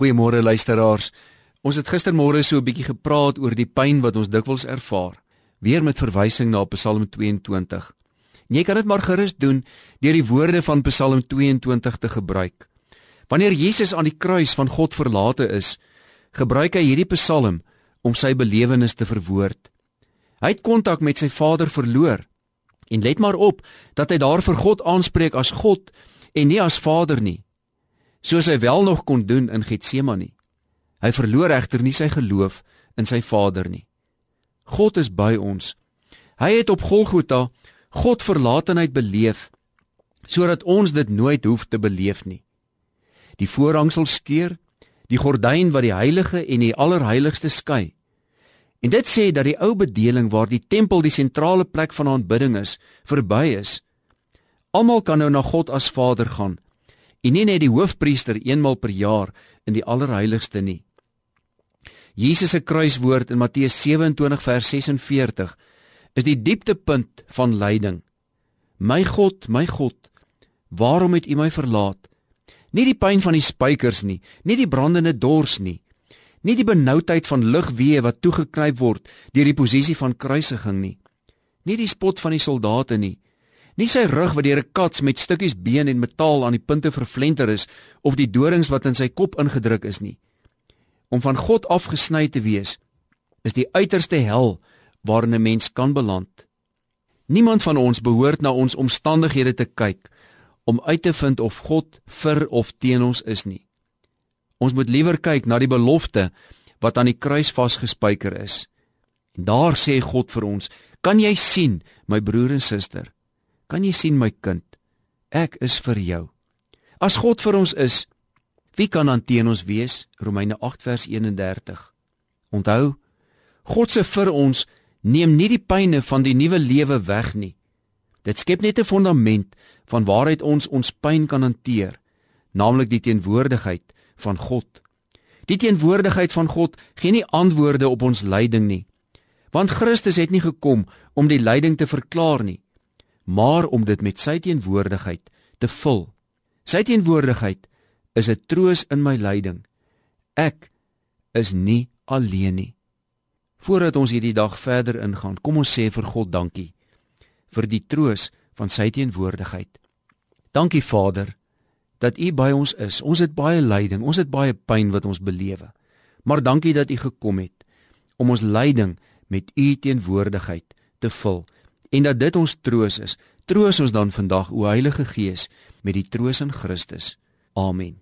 Goeiemôre luisteraars. Ons het gistermôre so 'n bietjie gepraat oor die pyn wat ons dikwels ervaar, weer met verwysing na Psalm 22. En jy kan dit maar gerus doen deur die woorde van Psalm 22 te gebruik. Wanneer Jesus aan die kruis van God verlate is, gebruik hy hierdie Psalm om sy belewenis te verwoord. Hy het kontak met sy Vader verloor. En let maar op dat hy daar vir God aanspreek as God en nie as Vader nie soos hy wel nog kon doen in Getsemane. Hy verloor egter nie sy geloof in sy Vader nie. God is by ons. Hy het op Golgotha God verlatenheid beleef sodat ons dit nooit hoef te beleef nie. Die voorhangsel skeur, die gordyn wat die heilige en die allerheiligste skei. En dit sê dat die ou bedeling waar die tempel die sentrale plek van aanbidding is, verby is. Almal kan nou na God as Vader gaan en nie net die hoofpriester eenmal per jaar in die allerheiligste nie. Jesus se kruiswoord in Matteus 27 vers 46 is die dieptepunt van lyding. My God, my God, waarom het U my verlaat? Nie die pyn van die spykers nie, nie die brandende dors nie, nie die benoudheid van lugweë wat toegeknyp word deur die posisie van kruisiging nie, nie die spot van die soldate nie, Nie sy rug wat deur 'n kats met stukkies been en metaal aan die punte vervlenter is of die dorings wat in sy kop ingedruk is nie. Om van God afgesny te wees is die uiterste hel waarin 'n mens kan beland. Niemand van ons behoort na ons omstandighede te kyk om uit te vind of God vir of teen ons is nie. Ons moet liewer kyk na die belofte wat aan die kruis vasgespijker is. En daar sê God vir ons: "Kan jy sien, my broer en suster?" Kan jy sien my kind? Ek is vir jou. As God vir ons is, wie kan dan teen ons wees? Romeine 8 vers 31. Onthou, God se vir ons neem nie die pyne van die nuwe lewe weg nie. Dit skep net 'n fondament van waaruit ons ons pyn kan hanteer, naamlik die teenwoordigheid van God. Die teenwoordigheid van God gee nie antwoorde op ons lyding nie, want Christus het nie gekom om die lyding te verklaar nie, maar om dit met sy teenwoordigheid te vul. Sy teenwoordigheid is 'n troos in my lyding. Ek is nie alleen nie. Voordat ons hierdie dag verder ingaan, kom ons sê vir God dankie vir die troos van sy teenwoordigheid. Dankie Vader dat U by ons is. Ons het baie lyding, ons het baie pyn wat ons belewe. Maar dankie dat U gekom het om ons lyding met U teenwoordigheid te vul en dat dit ons troos is. Troos ons dan vandag o Heilige Gees met die troos in Christus. Amen.